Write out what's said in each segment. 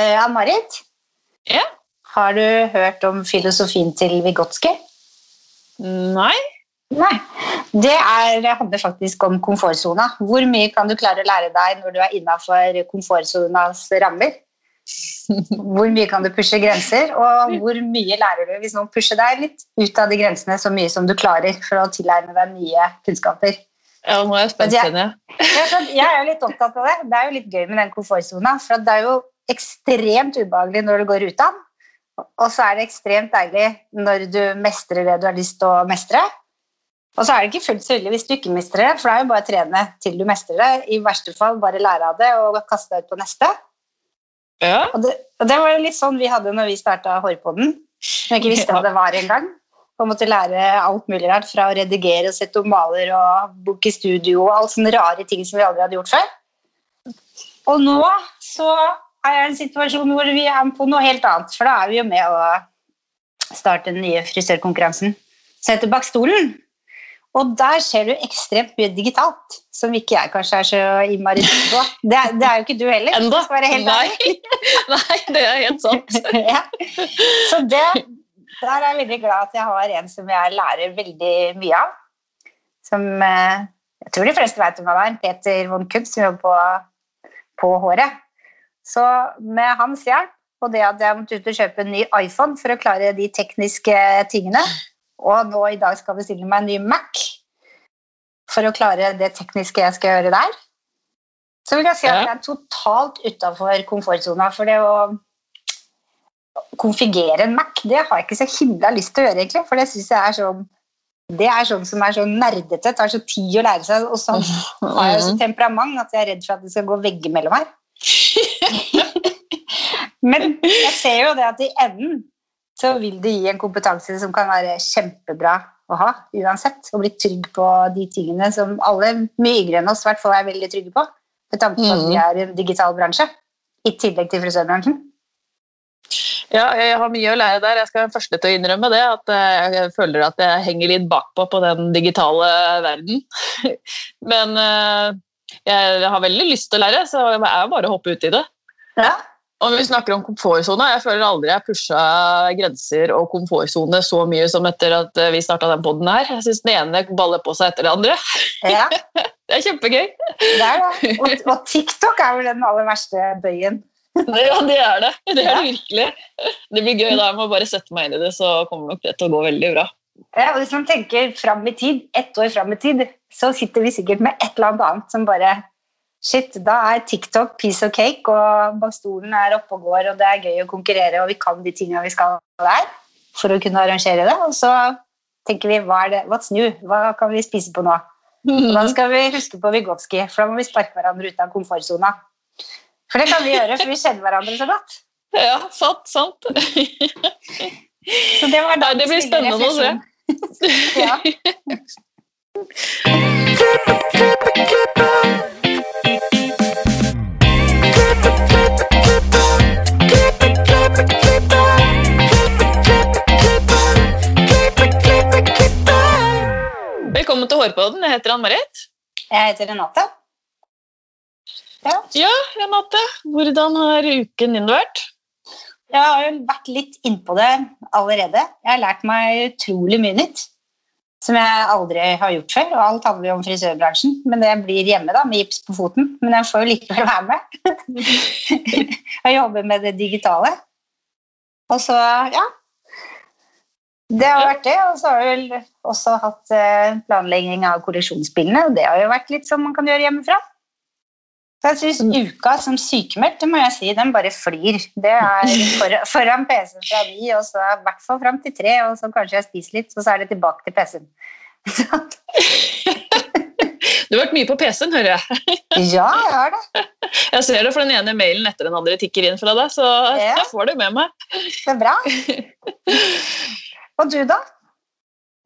Eh, Ann-Marit, Ja? har du hørt om filosofien til Vygotsky? Nei? Nei. Det, er, det handler faktisk om komfortsona. Hvor mye kan du klare å lære deg når du er innafor komfortsonas rammer? Hvor mye kan du pushe grenser, og hvor mye lærer du hvis noen pusher deg litt ut av de grensene så mye som du klarer for å tilegne deg nye kunnskaper? Ja, nå er jeg spent, kjenner jeg. Jeg er litt opptatt av det. Det er jo litt gøy med den komfortsona. For det er jo ekstremt ubehagelig når du går ut av den. Og så er det ekstremt deilig når du mestrer det du har lyst til å mestre. Og så er det ikke fullt så ille hvis du ikke mestrer det, for det er jo bare å trene til du mestrer det. I verste fall bare lære av det og kaste deg ut på neste. Ja. Og det, og det var litt sånn vi hadde når vi starta Hårpodden. Når jeg ikke visste hva det var engang. Og måtte lære alt mulig rart fra å redigere og sette opp maler og booke studio og alle sånne rare ting som vi aldri hadde gjort før. Og nå så er en situasjon hvor vi er på noe helt annet, for da er vi jo med å starte den nye frisørkonkurransen som heter Bak stolen. Og der ser du ekstremt mye digitalt, som ikke jeg kanskje er så innmari trygg på. Det, det er jo ikke du heller. Enda? Nei. Nei, det er helt sant. ja. Så det, der er jeg veldig glad at jeg har en som jeg lærer veldig mye av. Som eh, jeg tror de fleste vet hvem han er. Peter von Kunst, som jobber på, på håret. Så med hans hjelp og det at jeg måtte ut og kjøpe en ny iPhone for å klare de tekniske tingene, og nå i dag skal bestille meg en ny Mac for å klare det tekniske jeg skal gjøre der, så vil jeg si at jeg er totalt utafor komfortsona. For det å konfigere en Mac, det har jeg ikke så himla lyst til å gjøre, egentlig. For det syns jeg er sånn det er sånn som er så nerdete, tar så tid å lære seg. Og så har jeg så temperament at jeg er redd for at det skal gå vegger mellom her. Men jeg ser jo det at i enden så vil det gi en kompetanse som kan være kjempebra å ha uansett. Og bli trygg på de tingene som alle mye yngre enn oss hvert fall er veldig trygge på. Med tanke på at vi er en digital bransje. I tillegg til frisørbransjen. Ja, jeg har mye å lære der. Jeg skal være første til å innrømme det. At eh, jeg føler at jeg henger litt bakpå på den digitale verden. Men eh, jeg har veldig lyst til å lære, så jeg er bare å hoppe ut i det. Ja. Og vi snakker om komfortsone. Jeg føler aldri jeg pusha grenser og komfortsone så mye som etter at eh, vi starta den poden her. Jeg syns den ene baller på seg etter det andre. ja. Det er kjempegøy. Det er det. Og, og TikTok er vel den aller verste bøyen. Ja, det er det. Det er det virkelig. Det blir gøy da. Jeg må bare sette meg inn i det, så kommer nok det til å gå veldig bra. Ja, og hvis man tenker fram i tid, ett år fram i tid, så sitter vi sikkert med et eller annet annet som bare Shit, da er TikTok piece of cake, og bakstolen er oppe og går, og det er gøy å konkurrere, og vi kan de tingene vi skal der for å kunne arrangere det. Og så tenker vi hva er det, what's new? Hva kan vi spise på nå? Og da skal vi huske på Vygotsky, for da må vi sparke hverandre ut av komfortsona. For det kan vi gjøre, for vi kjenner hverandre så godt. Ja, sant, sant. Så det var Nei, det blir spennende å se. Ja. Velkommen til Hårpodden. Jeg heter Ann-Marit. Jeg heter Renate. Ja. Ja, Renate. Hvordan har uken din vært? Jeg har jo vært litt innpå det allerede. Jeg har lært meg utrolig mye nytt. Som jeg aldri har gjort før. Og alt handler jo om frisørbransjen. Men det blir hjemme da, med gips på foten. Men jeg får jo likevel være med. jeg jobber med det digitale. Og så, ja. Det har vært det. Og så har vi vel også hatt eh, planlegging av kollisjonsbilene. Og det har jo vært litt som man kan gjøre hjemmefra. Så jeg synes uka som sykemeldt, det må jeg si, den bare flyr. Det er for, foran PC-en fra ni, og så i hvert fall fram til tre, og så kanskje jeg spiser litt, og så er det tilbake til PC-en. Du har vært mye på PC-en, hører jeg. ja, jeg har det. Jeg ser det, for den ene mailen etter den andre tikker inn fra deg, så jeg får det med meg. Det er bra. Og du, da?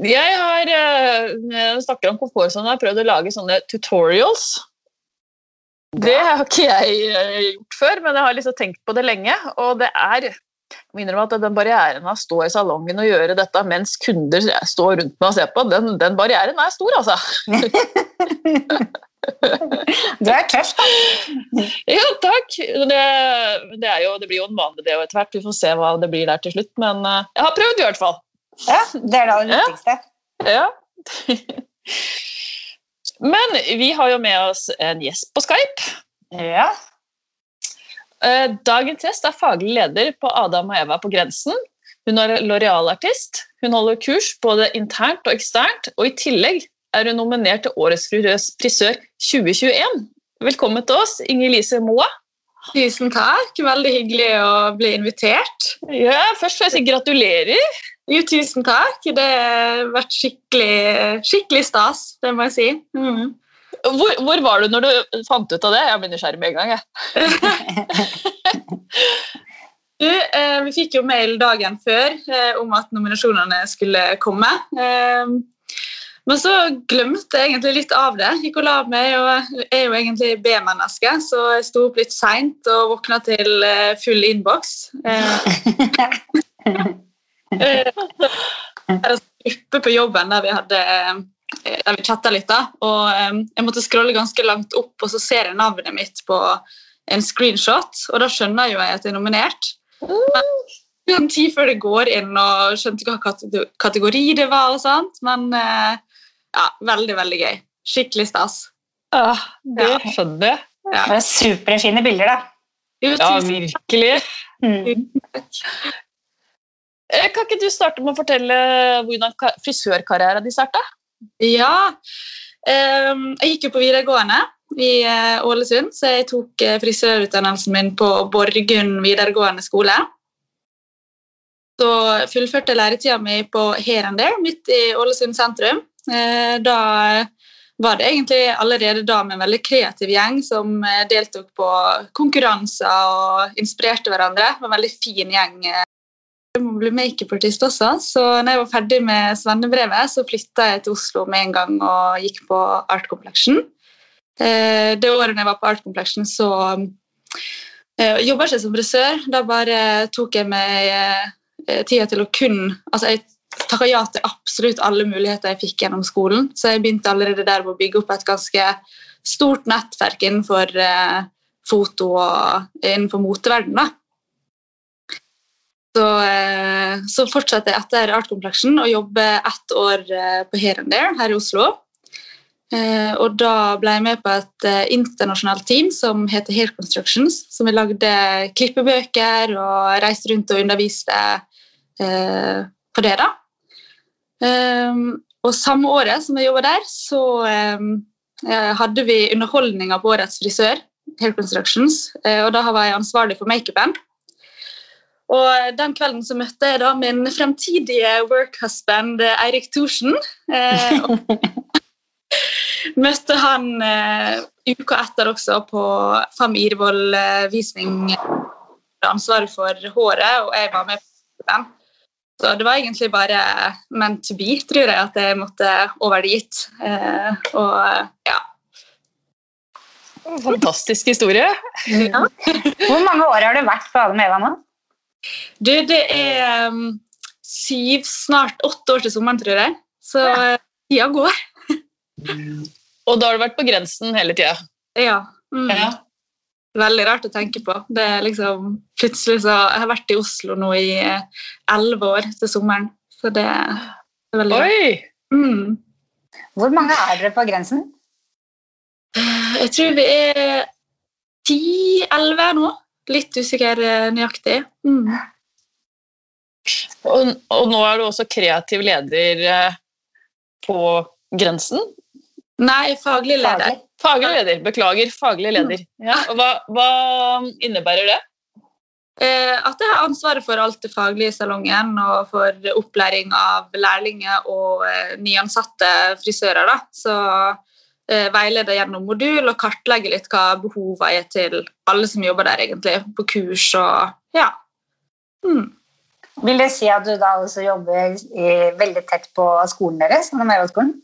Jeg har eh, jeg snakker om komfortsone, har prøvd å lage sånne tutorials. Det har ikke jeg eh, gjort før, men jeg har liksom tenkt på det lenge. Og det er jeg minner om at den barrieren av å stå i salongen og gjøre dette mens kunder står rundt meg og ser på, den, den barrieren er stor, altså. Du er tøff, da. Ja, takk. Det, det, jo, det blir jo en vane, det etter hvert. Vi får se hva det blir der til slutt. Men uh, jeg har prøvd, i hvert fall. Ja, Det er da det viktigste. Ja. Men vi har jo med oss en gjest på Skype. Ja. Uh, dagens gjest er faglig leder på Adam og Eva på grensen. Hun er Loreal-artist. Hun holder kurs både internt og eksternt, og i tillegg er hun nominert til Årets frisør 2021. Velkommen til oss, Inger Lise Moa. Tusen takk. Veldig hyggelig å bli invitert. Ja, Først får jeg si gratulerer. Jo, tusen takk. Det har vært skikkelig, skikkelig stas, det må jeg si. Mm. Hvor, hvor, var du når du fant ut av det? Jeg blir nysgjerrig med en gang. jeg. Du, eh, vi fikk jo mail dagen før eh, om at nominasjonene skulle komme. Eh, men så glemte jeg egentlig litt av det. Gikk og la meg, og jeg er jo egentlig B-menneske, så jeg sto opp litt seint og våkna til eh, full innboks. Eh, eh, gruppe på jobben der vi hadde der vi chatta litt, da. Og jeg måtte scrolle ganske langt opp, og så ser jeg navnet mitt på en screenshot, og da skjønner jo jeg at jeg er nominert. Men en tid før det går inn og skjønte hva kategori det var. og sånt, Men eh, ja, veldig, veldig gøy. Skikkelig stas. Ja, det skjønner jeg. Ja. Det er superfine bilder, da. Ja, virkelig. Mm. Eh, kan ikke du starte med å fortelle hvordan frisørkarrieren din starta? Ja, ehm, jeg gikk jo på videregående i eh, Ålesund, så jeg tok eh, frisørutdannelsen min på Borgund videregående skole. Så fullførte læretida mi på Here and There, midt i Ålesund sentrum. Da var det egentlig allerede da med en veldig kreativ gjeng som deltok på konkurranser og inspirerte hverandre. Det var en veldig fin gjeng. Må bli makeupartist også, så når jeg var ferdig med svennebrevet, så flytta jeg til Oslo med en gang og gikk på Art Complexion. Eh, det året jeg var på Art Complexion, så jeg jobba ikke som frisør. Da bare tok jeg meg eh, tida til å kun Altså, jeg takka ja til absolutt alle muligheter jeg fikk gjennom skolen, så jeg begynte allerede der med å bygge opp et ganske stort nettverk innenfor foto og innenfor moteverdenen. Så, så fortsatte jeg etter Art Complexion å jobbe ett år på Here and There her i Oslo. Eh, og da ble jeg med på et eh, internasjonalt team som heter Hair Constructions. Som vi lagde klippebøker og reiste rundt og underviste eh, på det. da. Og samme året som jeg jobba der, så hadde vi underholdninga på Årets frisør, Hair Constructions, og da var jeg ansvarlig for makeupen. Og den kvelden så møtte jeg da min fremtidige workhusband Eirik Thorsen. Møtte han eh, uka etter også på Fam Irvoll-visning. Ansvaret for håret, og jeg var med på den. Så det var egentlig bare meant to be, tror jeg, at jeg måtte over dit. Eh, og ja. Fantastisk historie. Ja. Hvor mange år har du vært på Adam Eva nå? Du, det er um, syv, snart åtte år til sommeren, tror jeg. Så tida går. Og da har du vært på grensen hele tida? Ja. Mm. ja. Veldig rart å tenke på. Det er liksom, plutselig så, Jeg har vært i Oslo nå i eh, elleve år til sommeren, så det er veldig Oi. rart. Mm. Hvor mange er dere på grensen? Jeg tror vi er ti-elleve nå. Litt usikker eh, nøyaktig. Mm. Og, og, nå er du også kreativ leder eh, på grensen? Nei, faglig leder. Faglig leder, Beklager, faglig leder. Ja, hva, hva innebærer det? Eh, at jeg har ansvaret for alt det faglige i salongen og for opplæring av lærlinger og eh, nyansatte frisører. Da. Så eh, veileder gjennom modul og kartlegger litt hva behovene er til alle som jobber der, egentlig, på kurs og ja. Mm. Vil det si at du da også jobber i, veldig tett på skolen deres? skolen?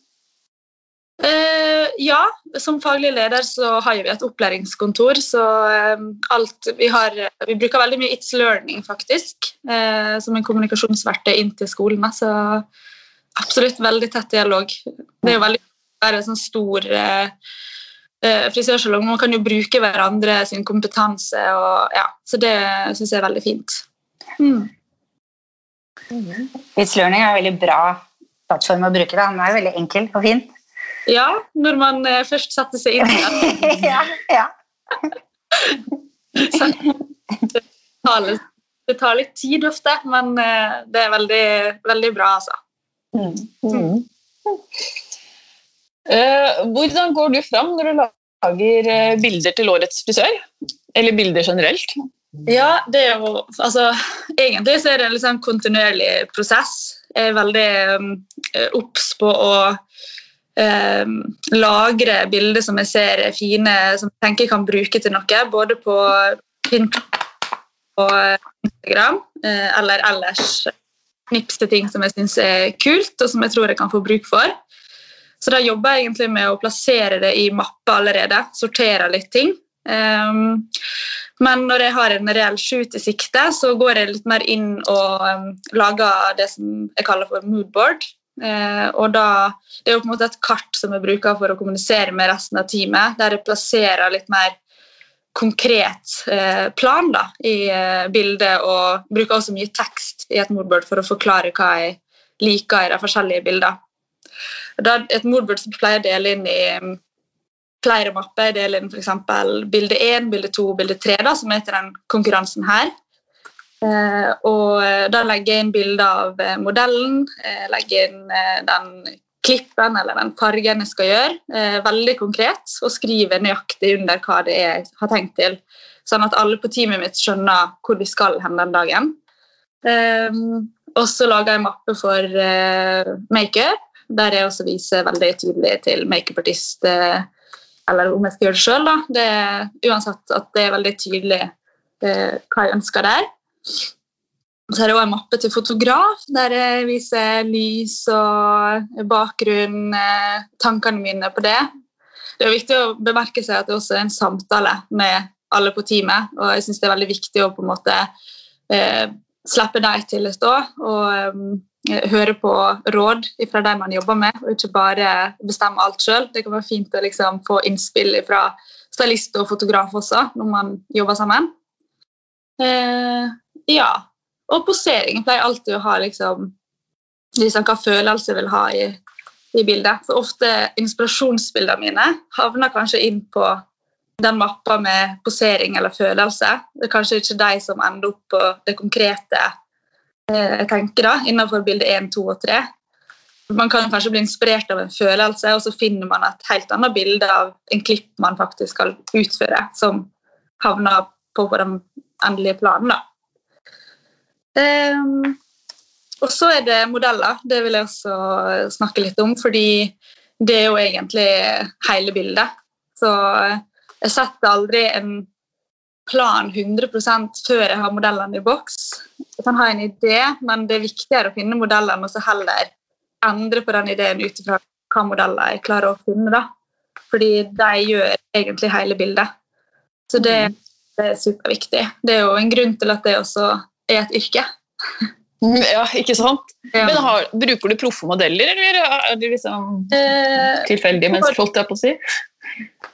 Uh, ja, som faglig leder så har vi et opplæringskontor. Så uh, alt vi har Vi bruker veldig mye It's Learning, faktisk, uh, som en kommunikasjonsverktøy inn til skolene. Så absolutt veldig tett dialog. Det er jo veldig være en sånn stor eh, frisørsalong. Man kan jo bruke hverandre sin kompetanse, og, ja, så det syns jeg er veldig fint. Mm. It's Learning er en veldig bra plattform å bruke. Da. Den er veldig enkel og fin. Ja, når man eh, først setter seg inn i det. ja, ja. det, tar litt, det tar litt tid ofte, men eh, det er veldig, veldig bra, altså. Mm. Eh, hvordan går du fram når du lager eh, bilder til årets frisør? Eller bilder generelt? Ja, det er jo Altså, egentlig så er det en liksom kontinuerlig prosess. Jeg er veldig um, på å um, lagre bilder som jeg ser er fine, som jeg tenker jeg kan bruke til noe. Både på Instagram, eller ellers knipse ting som jeg syns er kult, og som jeg tror jeg kan få bruk for. Så da jobber jeg egentlig med å plassere det i mapper allerede. Sortere litt ting. Um, men når jeg har en reell shoot i sikte, så går jeg litt mer inn og um, lager det som jeg kaller for moodboard. Uh, og da, Det er jo på en måte et kart som jeg bruker for å kommunisere med resten av teamet, der jeg plasserer litt mer konkret uh, plan da, i uh, bildet, og bruker også mye tekst i et moodboard for å forklare hva jeg liker i de forskjellige bildene. Da, et moodboard pleier å dele inn i um, flere mapper. Dele inn f.eks. bilde 1, bilde 2, bilde 3, da, som er til den konkurransen her. Eh, og eh, da legger jeg inn bilde av eh, modellen, eh, legger inn eh, den klippen eller den fargen jeg skal gjøre, eh, veldig konkret, og skriver nøyaktig under hva det er jeg har tenkt til. Sånn at alle på teamet mitt skjønner hvor vi skal hen den dagen. og så lager jeg mappe for makeup, der jeg også viser veldig tydelig til makeupartist eh, eller om jeg skal gjøre det sjøl. Det er uansett at det er veldig tydelig eh, hva jeg ønsker der. Så er det også en mappe til fotograf, der jeg viser lys og bakgrunn, eh, tankene mine på det. Det er viktig å bemerke seg at det også er en samtale med alle på teamet. Og jeg syns det er veldig viktig å på en måte eh, slippe dem til å stå og um, høre på råd fra de man jobber med, og ikke bare bestemme alt sjøl. Det kan være fint å liksom, få innspill fra stylist og fotograf også når man jobber sammen. Eh, ja. Og posering pleier alltid å ha liksom, liksom hva følelse jeg vil ha i, i bildet. For ofte inspirasjonsbildene mine havner kanskje inn på den mappa med posering eller følelse. Det er kanskje ikke de som ender opp på det konkrete eh, jeg tenker da, innenfor bilde 1, 2 og 3. Man kan kanskje bli inspirert av en følelse, og så finner man et helt annet bilde av en klipp man faktisk skal utføre, som havner på, på den endelige planen. da. Um, og så er det modeller. Det vil jeg også snakke litt om, fordi det er jo egentlig hele bildet. Så jeg setter aldri en plan 100 før jeg har modellene i boks. Jeg kan ha en idé, men det er viktigere å finne modellene og så heller endre på den ideen ut ifra hva modeller jeg klarer å finne. da. Fordi de gjør egentlig hele bildet. Så det, det er superviktig. Det er jo en grunn til at det også er et yrke. Ja, ikke sant? Ja. Men har, Bruker du proffe modeller, eller er det liksom eh, tilfeldige mennesker? holdt jeg på å si?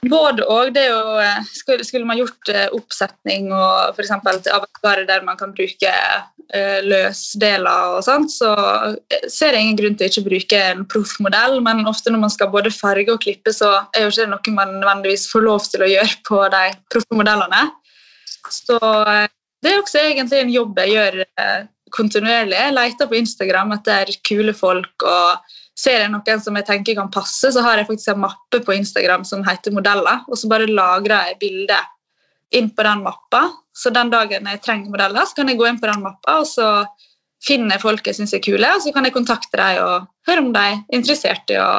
Både og. Eh, skulle, man gjort uh, oppsetning og f.eks. til avantgarde der man kan bruke uh, løsdeler og sånt, så ser jeg ingen grunn til å ikke bruke en proffmodell, men ofte når man skal både farge og klippe, så er jo ikke det noe man nødvendigvis får lov til å gjøre på de proffe modellene. Så det er også egentlig en jobb jeg gjør kontinuerlig. Jeg leter på Instagram etter kule folk og ser jeg noen som jeg tenker kan passe, så har jeg faktisk en mappe på Instagram som heter modeller, og så bare lagrer jeg bildet inn på den mappa. Så den dagen jeg trenger modeller, så kan jeg gå inn på den mappa, og så finner jeg folk jeg syns er kule, og så kan jeg kontakte dem og høre om de er interessert i å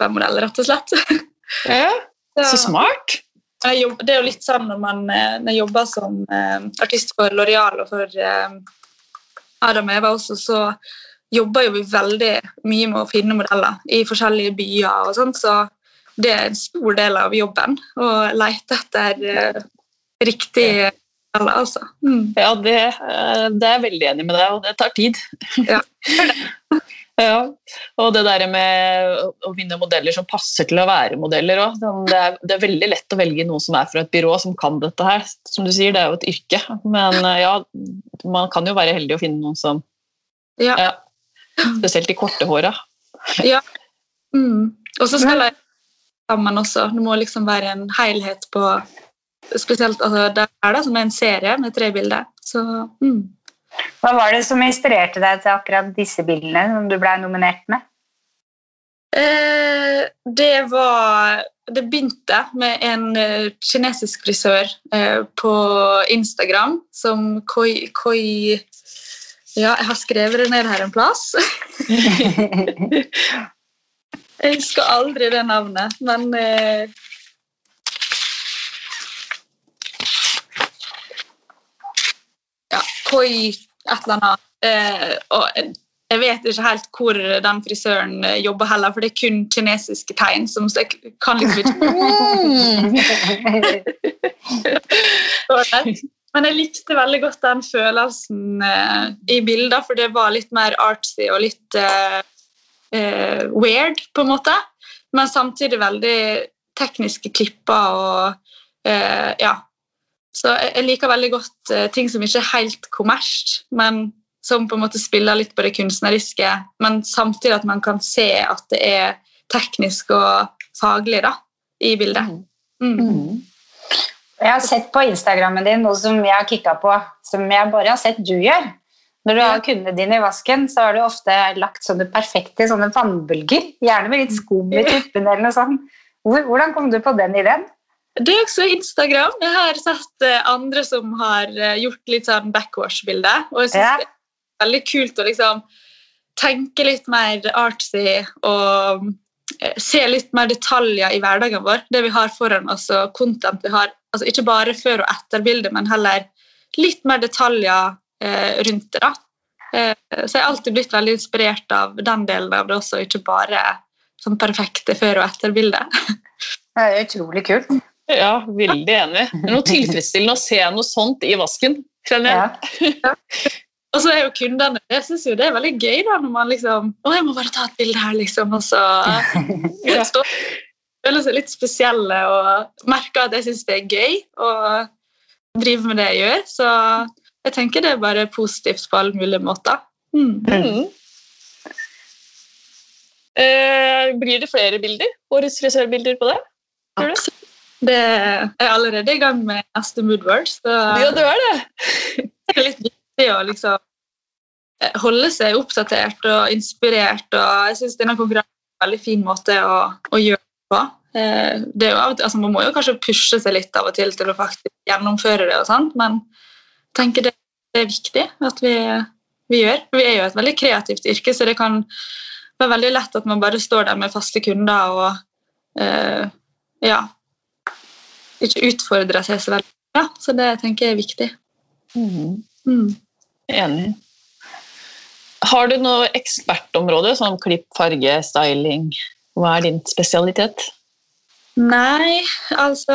være modell, rett og slett. Ja, så smart. Jobber, det er jo litt sånn når man eh, når jeg jobber som eh, artist for Loreal og for eh, Adam Eva også, så jobber jo vi veldig mye med å finne modeller i forskjellige byer. og sånt, Så det er en stor del av jobben å lete etter uh, riktige modeller. Altså. Mm. Ja, det, uh, det, er jeg veldig enig med deg og det tar tid. Ja. Ja, og det der med å finne modeller som passer til å være modeller òg. Det, det er veldig lett å velge noen som er fra et byrå som kan dette her. Som du sier, det er jo et yrke. Men eh, ja, man kan jo være heldig å finne noen som Ja. ja, Spesielt de korte håra. Mm. Og så skal de sammen også. Det må liksom være en helhet på Spesielt altså, det er det som er en serie med tre bilder. Så mm. Hva var det som inspirerte deg til akkurat disse bildene som du ble nominert med? Eh, det var Det begynte med en eh, kinesisk frisør eh, på Instagram som Koi, Koi Ja, jeg har skrevet det ned her en plass. Jeg husker aldri det navnet, men eh, Ja, Koi et eller annet. Eh, og jeg vet ikke helt hvor den frisøren eh, jobber heller, for det er kun kinesiske tegn. som så kan liksom ikke. Men jeg likte veldig godt den følelsen eh, i bilder, for det var litt mer artsy og litt eh, eh, weird, på en måte. Men samtidig veldig tekniske klipper og eh, ja. Så jeg, jeg liker veldig godt eh, ting som ikke er helt kommersielt, men som på en måte spiller litt på det kunstneriske, men samtidig at man kan se at det er teknisk og faglig da, i bildet. Mm. Jeg har sett på Instagrammen din noe som jeg har kikka på, som jeg bare har sett du gjør. Når du har kundene dine i vasken, så har du ofte lagt sånne perfekte sånne vannbølger. Gjerne med litt skum i tuppen eller noe sånt. Hvordan kom du på den ideen? Det er også Instagram. Jeg har sett eh, andre som har eh, gjort litt sånn backwash-bilde. Og jeg synes Ja. det er veldig kult å liksom tenke litt mer artsy og se litt mer detaljer i hverdagen vår. Det vi har foran oss og content vi har. Altså ikke bare før- og etterbildet, men heller litt mer detaljer eh, rundt det. da. Eh, så jeg har alltid blitt veldig inspirert av den delen av det også, ikke bare sånn perfekte før- og etterbildet. Det er utrolig kult. Ja, veldig enig. Det er noe tilfredsstillende å se noe sånt i vasken. kjenner jeg. Ja. Og så er jo kundene Jeg synes jo det er veldig gøy da når man liksom Å, jeg må bare ta et bilde her, liksom. Og så Ja. føler seg litt spesielle og merker at jeg syns det er gøy å drive med det jeg gjør. Så jeg tenker det er bare positivt på alle mulige måter. Mm. Mm. Eh, blir det flere bilder? Årets frisørbilder på det? Absolutt. du? Det er jeg allerede i gang med neste Moodward. så Ja, det er det. det er litt viktig å liksom eh, holde seg oppdatert og inspirert. og Jeg syns denne konkurransen er en veldig fin måte å, å gjøre det på. Eh, Det jo altså Man må jo kanskje pushe seg litt av og til til å faktisk gjennomføre det, og sånt, men jeg tenker det, det er viktig at vi, vi gjør. Vi er jo et veldig kreativt yrke, så det kan være veldig lett at man bare står der med faste kunder og eh, ja, ikke utfordrer seg så veldig. Ja, så det tenker jeg er viktig. Mm. Mm. Enig. Har du noe ekspertområde, som klipp, farge, styling? Hva er din spesialitet? Nei, altså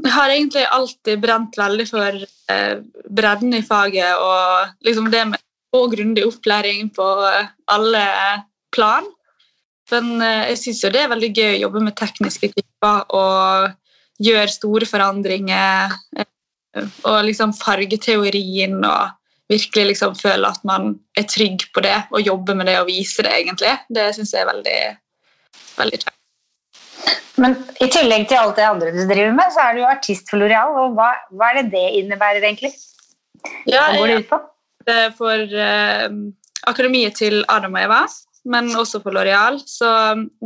Jeg har egentlig alltid brent veldig for eh, bredden i faget og liksom det med og grundig opplæring på alle plan. Men eh, jeg syns jo det er veldig gøy å jobbe med tekniske klipper og gjøre store forandringer. eh, Og liksom fargeteorien og virkelig liksom føle at man er trygg på det og jobber med det og viser det, egentlig. Det syns jeg er veldig, veldig kjekt. Men i tillegg til alt det andre du driver med, så er du jo artist for Loreal. Og hva, hva er det det innebærer, egentlig? Ja, Hva går det ut på? det for eh, akademiet til Adam og Eva, men også for Loreal. Så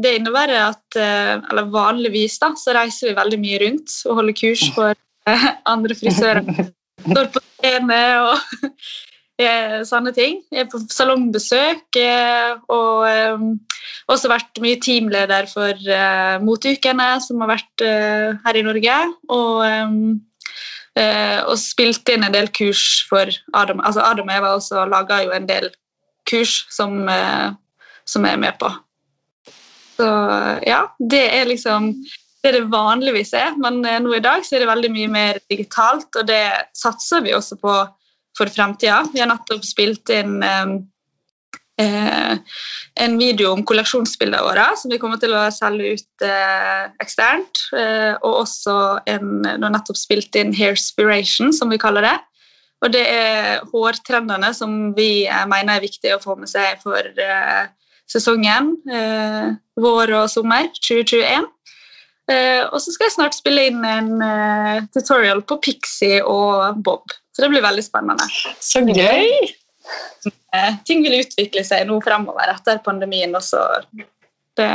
det innebærer at eh, eller vanligvis da, så reiser vi veldig mye rundt og holder kurs for eh, andre frisører. Står på scene og eh, sånne ting. Jeg er på salongbesøk eh, og har også vært mye teamleder for motukene som har vært eh, her i Norge. Og eh, Eh, og spilte inn en del kurs for Adam. Altså Adam og Eva også laga jo en del kurs som, eh, som jeg er med på. Så ja, det er liksom det det vanligvis er, men eh, nå i dag så er det veldig mye mer digitalt, og det satser vi også på for fremtida. Vi har nettopp spilt inn eh, eh, en video om kolleksjonsbildene våre, som vi kommer til å selge ut eh, eksternt. Eh, og også en nå nettopp spilt inn Hairspiration, som vi kaller det. Og det er hårtrendene som vi eh, mener er viktig å få med seg for sesongen vår og sommer 2021. Eh, og så skal jeg snart spille inn en eh, tutorial på Pixie og Bob. Så det blir veldig spennende. Så gøy! Eh, ting vil utvikle seg nå fremover etter pandemien. Også. det,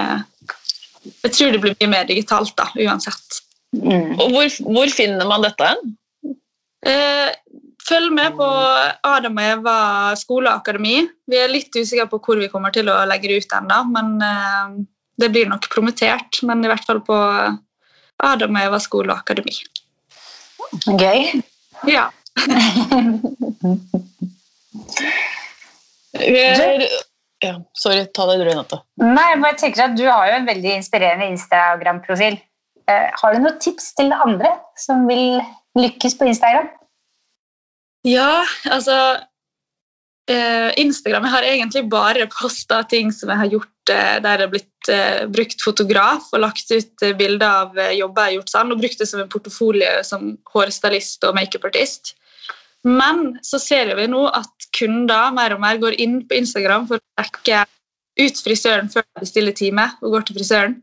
jeg tror det blir mye mer digitalt, da, uansett. Mm. Og hvor, hvor finner man dette hen? Eh, følg med på Adam og Eva skole og akademi. Vi er litt usikre på hvor vi kommer til å legge det ut ennå, men eh, det blir nok promotert. Men i hvert fall på Adam og Eva skole og akademi. Gøy. Ja. Ja, sorry, ta det du, Renate. Nei, jeg bare tenker at Du har jo en veldig inspirerende Instagram-profil. Eh, har du noen tips til andre som vil lykkes på Instagram? Ja, altså eh, Instagram Jeg har egentlig bare posta ting som jeg har gjort eh, der jeg har blitt eh, brukt fotograf og lagt ut eh, bilder av eh, jobber jeg har gjort sånn, og brukt det som en portefolio som hårstylist og makeupartist. Men så ser vi nå at kunder mer og mer går inn på Instagram for å sjekke ut frisøren før de bestiller time og går til frisøren.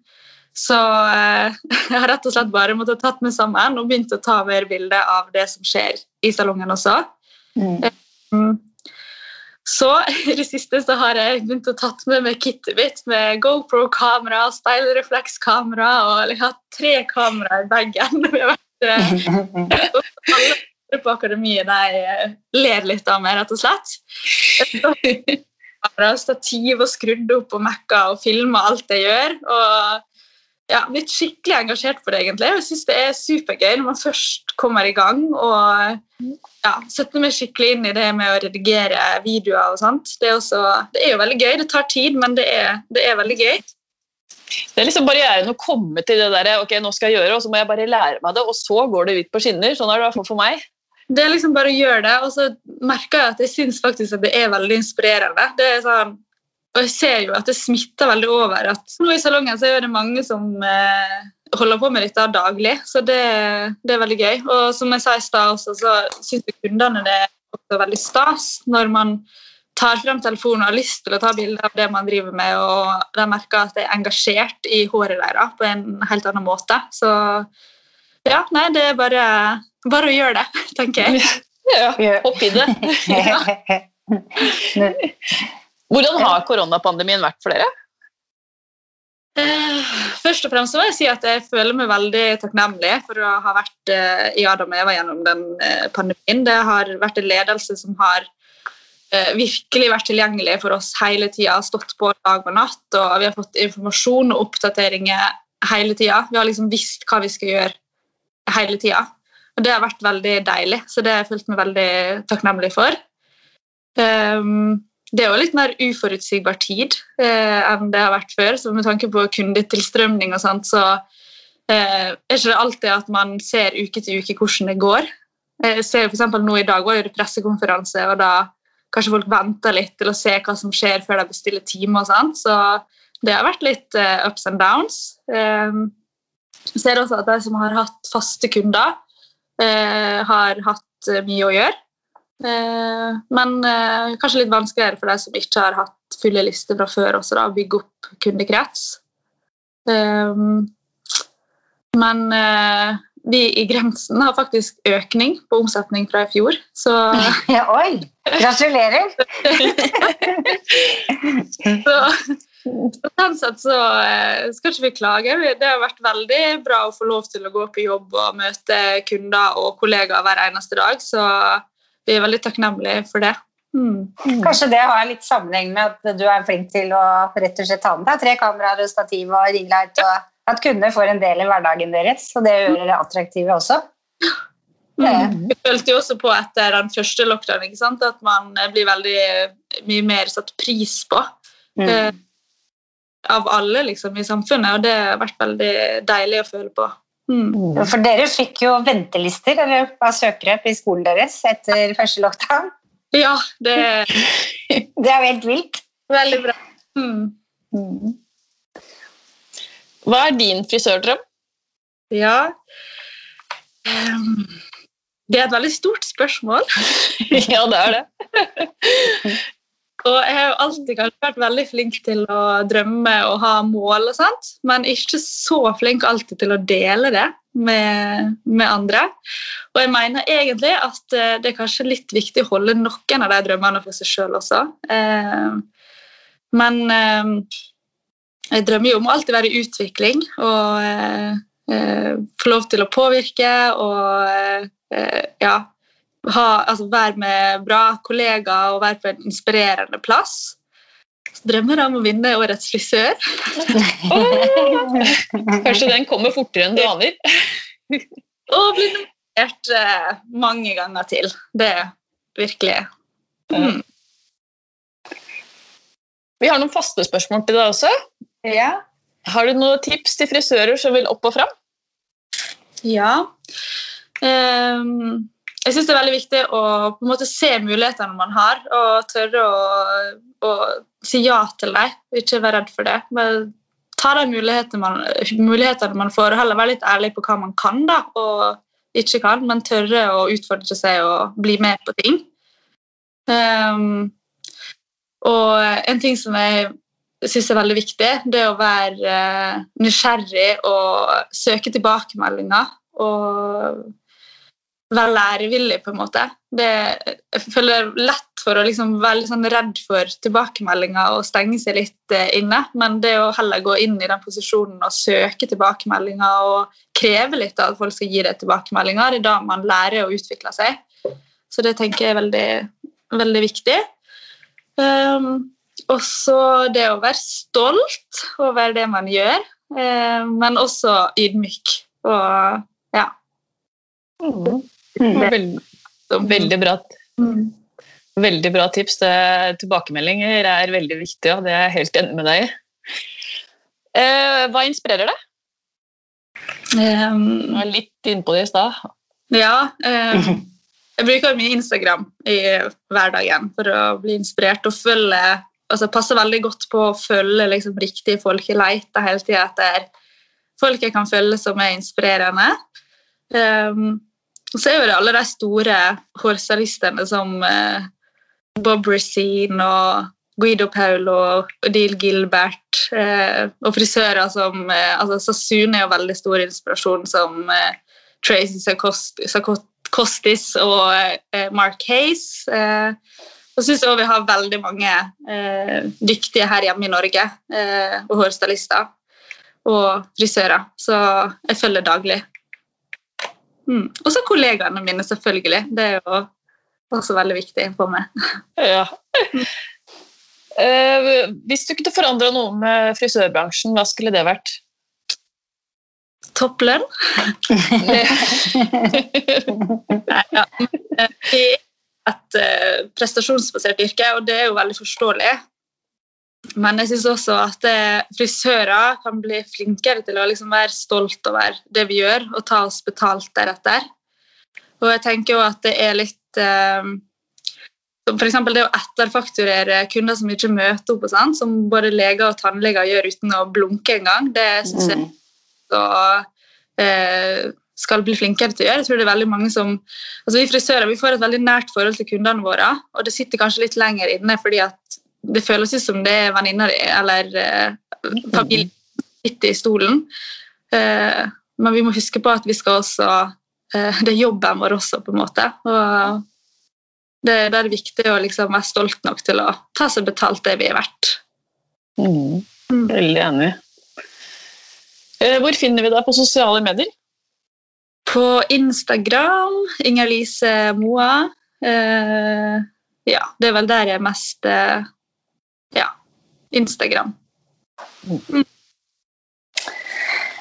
Så eh, jeg har rett og slett bare måttet tatt meg sammen og begynt å ta mer bilder av det som skjer i salongen også. Mm. Så i det siste så har jeg begynt å tatt med meg kittet mitt med GoPro-kamera, speilreflekskamera og jeg har tre kameraer i bagen. Vært, eh, alle på akademiet de ler litt av meg, rett og slett. Kamera, Stativ og skrudd opp og mekka og filma alt jeg gjør. og ja, blitt skikkelig engasjert for det, egentlig. Jeg synes det er supergøy når man først kommer i gang og ja, setter meg skikkelig inn i det med å redigere videoer og sånt. Det er, også, det er jo veldig gøy. Det tar tid, men det er, det er veldig gøy. Det er liksom barrieren å komme til det der, ok, nå skal jeg gjøre, og så må jeg bare lære meg det, og så går det hvitt på skinner. Sånn er det i hvert fall for meg. Det er liksom bare å gjøre det, og så merker jeg at jeg syns faktisk at det er veldig inspirerende. Det er sånn, og jeg ser jo at det smitter veldig over. at Nå i salongen så er det mange som eh, holder på med dette daglig, så det, det, er veldig gøy. Og som jeg sa i stad også, så syns kundene det er også veldig stas når man tar frem telefonen og har lyst til å ta bilder av det man driver med, og de merker at jeg er engasjert i håret deres på en helt annen måte. Så ja, nei, det er bare, bare å gjøre det, tenker jeg. Ja, hopp i det. Hvordan har koronapandemien vært for dere? Eh, først og fremst så må jeg si at jeg føler meg veldig takknemlig for å ha vært eh, i Adam Eva gjennom den eh, pandemien. Det har vært en ledelse som har virkelig vært tilgjengelig for oss hele tida. Stått på dag og natt, og vi har fått informasjon og oppdateringer hele tida. Vi har liksom visst hva vi skal gjøre hele tida. Og det har vært veldig deilig, så det har jeg følt meg veldig takknemlig for. Um, det er jo litt mer uforutsigbar tid eh, enn det har vært før. så Med tanke på kundetilstrømning og sånt, så eh, er ikke det alltid at man ser uke til uke hvordan det går. Jeg ser for nå I dag var det pressekonferanse, og da kanskje folk venter litt til å se hva som skjer før de bestiller time. og sånt, Så det har vært litt eh, ups and downs. Eh, jeg ser også at de som har hatt faste kunder, eh, har hatt eh, mye å gjøre. Eh, men eh, kanskje litt vanskeligere for de som ikke har hatt fulle lister fra før også, da, å bygge opp kundekrets. Eh, men vi i Grensen har faktisk økning på omsetning fra i fjor, så Oi! Gratulerer! så på den sett så skal ikke vi klage. Det har vært veldig bra å få lov til å gå på jobb og møte kunder og kollegaer hver eneste dag. Så vi er veldig takknemlige for det. Mm. Kanskje det har litt sammenheng med at du er flink til å rett og slett ha med deg tre kameraer og stativ og ringlight, og at kunder får en del i hverdagen deres, og det gjør dere attraktive også. Mm. Vi følte jo også på etter den første lockdown ikke sant? at man blir veldig mye mer satt pris på. Mm. Eh, av alle liksom, i samfunnet, og det har vært veldig deilig å føle på. Mm. For dere fikk jo ventelister eller, av søkere i skolen deres etter første lockdown. Ja, det Det er jo helt vilt. Veldig bra. Mm. Mm. Hva er din frisørdrøm? Ja. Ehm, det er et veldig stort spørsmål. ja, det er det. Og jeg har jo alltid vært veldig flink til å drømme og ha mål, og sånt, men ikke så flink alltid til å dele det med, med andre. Og jeg mener egentlig at eh, det er kanskje litt viktig å holde noen av de drømmene for seg sjøl også. Eh, men eh, jeg drømmer jo om å alltid være i utvikling og få lov til å påvirke og ja, ha, altså være med bra kollegaer og være på en inspirerende plass. Så drømmer jeg om å vinne Årets frisør. Kanskje den kommer fortere enn du aner? Og bli nominert eh, mange ganger til. Det er virkelig mm. Vi har noen faste spørsmål til deg også. Ja. Har du noen tips til frisører som vil opp og fram? ja. Ehm, jeg syns det er veldig viktig å på en måte se mulighetene man har, og tørre å, å si ja til dem. Ikke være redd for det. Men ta de mulighetene man, mulighetene man får, og heller være litt ærlig på hva man kan da, og ikke kan, men tørre å utfordre seg og bli med på ting. Um, og en ting som jeg syns er veldig viktig, det er å være eh, nysgjerrig og søke tilbakemeldinger. Og være lærevillig, på en måte. Det, jeg føler lett for å liksom være sånn redd for tilbakemeldinger og stenge seg litt eh, inne, men det å heller gå inn i den posisjonen og søke tilbakemeldinger og kreve litt av at folk skal gi deg tilbakemeldinger, det er da man lærer å utvikle seg. Så det tenker jeg er veldig, veldig viktig. Um, og så det å være stolt over det man gjør, um, men også ydmyk. Og ja. Mm. Veldig, veldig, bra, Mm. veldig bra tips. Det, tilbakemeldinger er veldig viktig, og det er jeg helt enig med deg i. Eh, hva inspirerer deg? Um, Du var litt innpå det i stad. ja. eh, jeg bruker mye Instagram i hverdagen for å bli inspirert og følge altså passer veldig godt på å følge liksom, riktige folk. Jeg leter hele tida etter folk jeg kan følge som er inspirerende. Um, og så er jo det alle de store hårstylistene som eh, Bob Racine og Guido Paulo og Odile Gilbert. Eh, og frisører som eh, altså Sassoon er jo veldig stor inspirasjon, som eh, Tracy Sakostis og eh, Mark Hayes. Eh, og syns òg vi har veldig mange eh, dyktige her hjemme i Norge, og hårstylister og frisører. Så jeg følger daglig. Mm. Og så kollegaene mine, selvfølgelig. Det er jo også veldig viktig for meg. Ja. Uh, hvis du kunne forandra noe med frisørbransjen, hva skulle det vært? Topplønn. Nei, ja. Eh, Det er et eh, prestasjonsbasert yrke, og det er jo veldig forståelig. Men jeg syns også at eh, frisører kan bli flinkere til å liksom være stolt over det vi gjør, og ta oss betalt deretter. Og jeg tenker jo at det er litt eh, F.eks. det å etterfakturere kunder som ikke møter opp, og sånn, som både leger og tannleger gjør uten å blunke engang, det syns jeg Mm. og eh, skal bli flinkere til å gjøre. Jeg tror det er veldig mange som, altså Vi frisører vi får et veldig nært forhold til kundene våre, og det sitter kanskje litt lenger inne fordi at det føles ut som det er venninner eller eh, familien sitter i stolen. Eh, men vi må huske på at vi skal også eh, Det er jobben vår også, på en måte. og det, det er viktig å liksom være stolt nok til å ta seg betalt det vi er verdt. Mm. Mm. Veldig enig. Eh, hvor finner vi deg på sosiale medier? På Instagram, Inger-Lise Moa. Eh, ja, det er vel der jeg er mest eh, Instagram.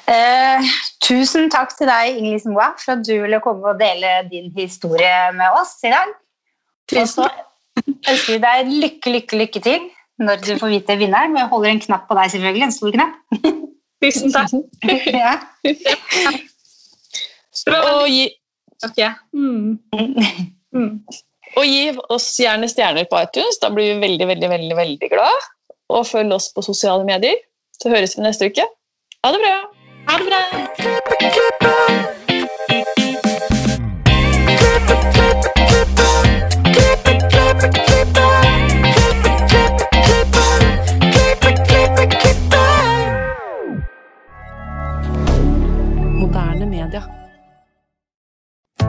Eh, tusen takk til deg, Ingrid Moa, for at du ville komme og dele din historie med oss i dag. Tusen takk. ønsker vi deg lykke, lykke, lykke til når du får vite vinneren. Vi holder en knapp på deg, selvfølgelig. En stor knapp. Tusen takk. ja. Og gi, okay. Mm. Mm. og gi oss gjerne stjerner på iTunes. Da blir vi veldig, veldig, veldig, veldig glad. Og følg oss på sosiale medier. Så høres vi neste uke. Ha det bra! Ha det bra! Moderne media.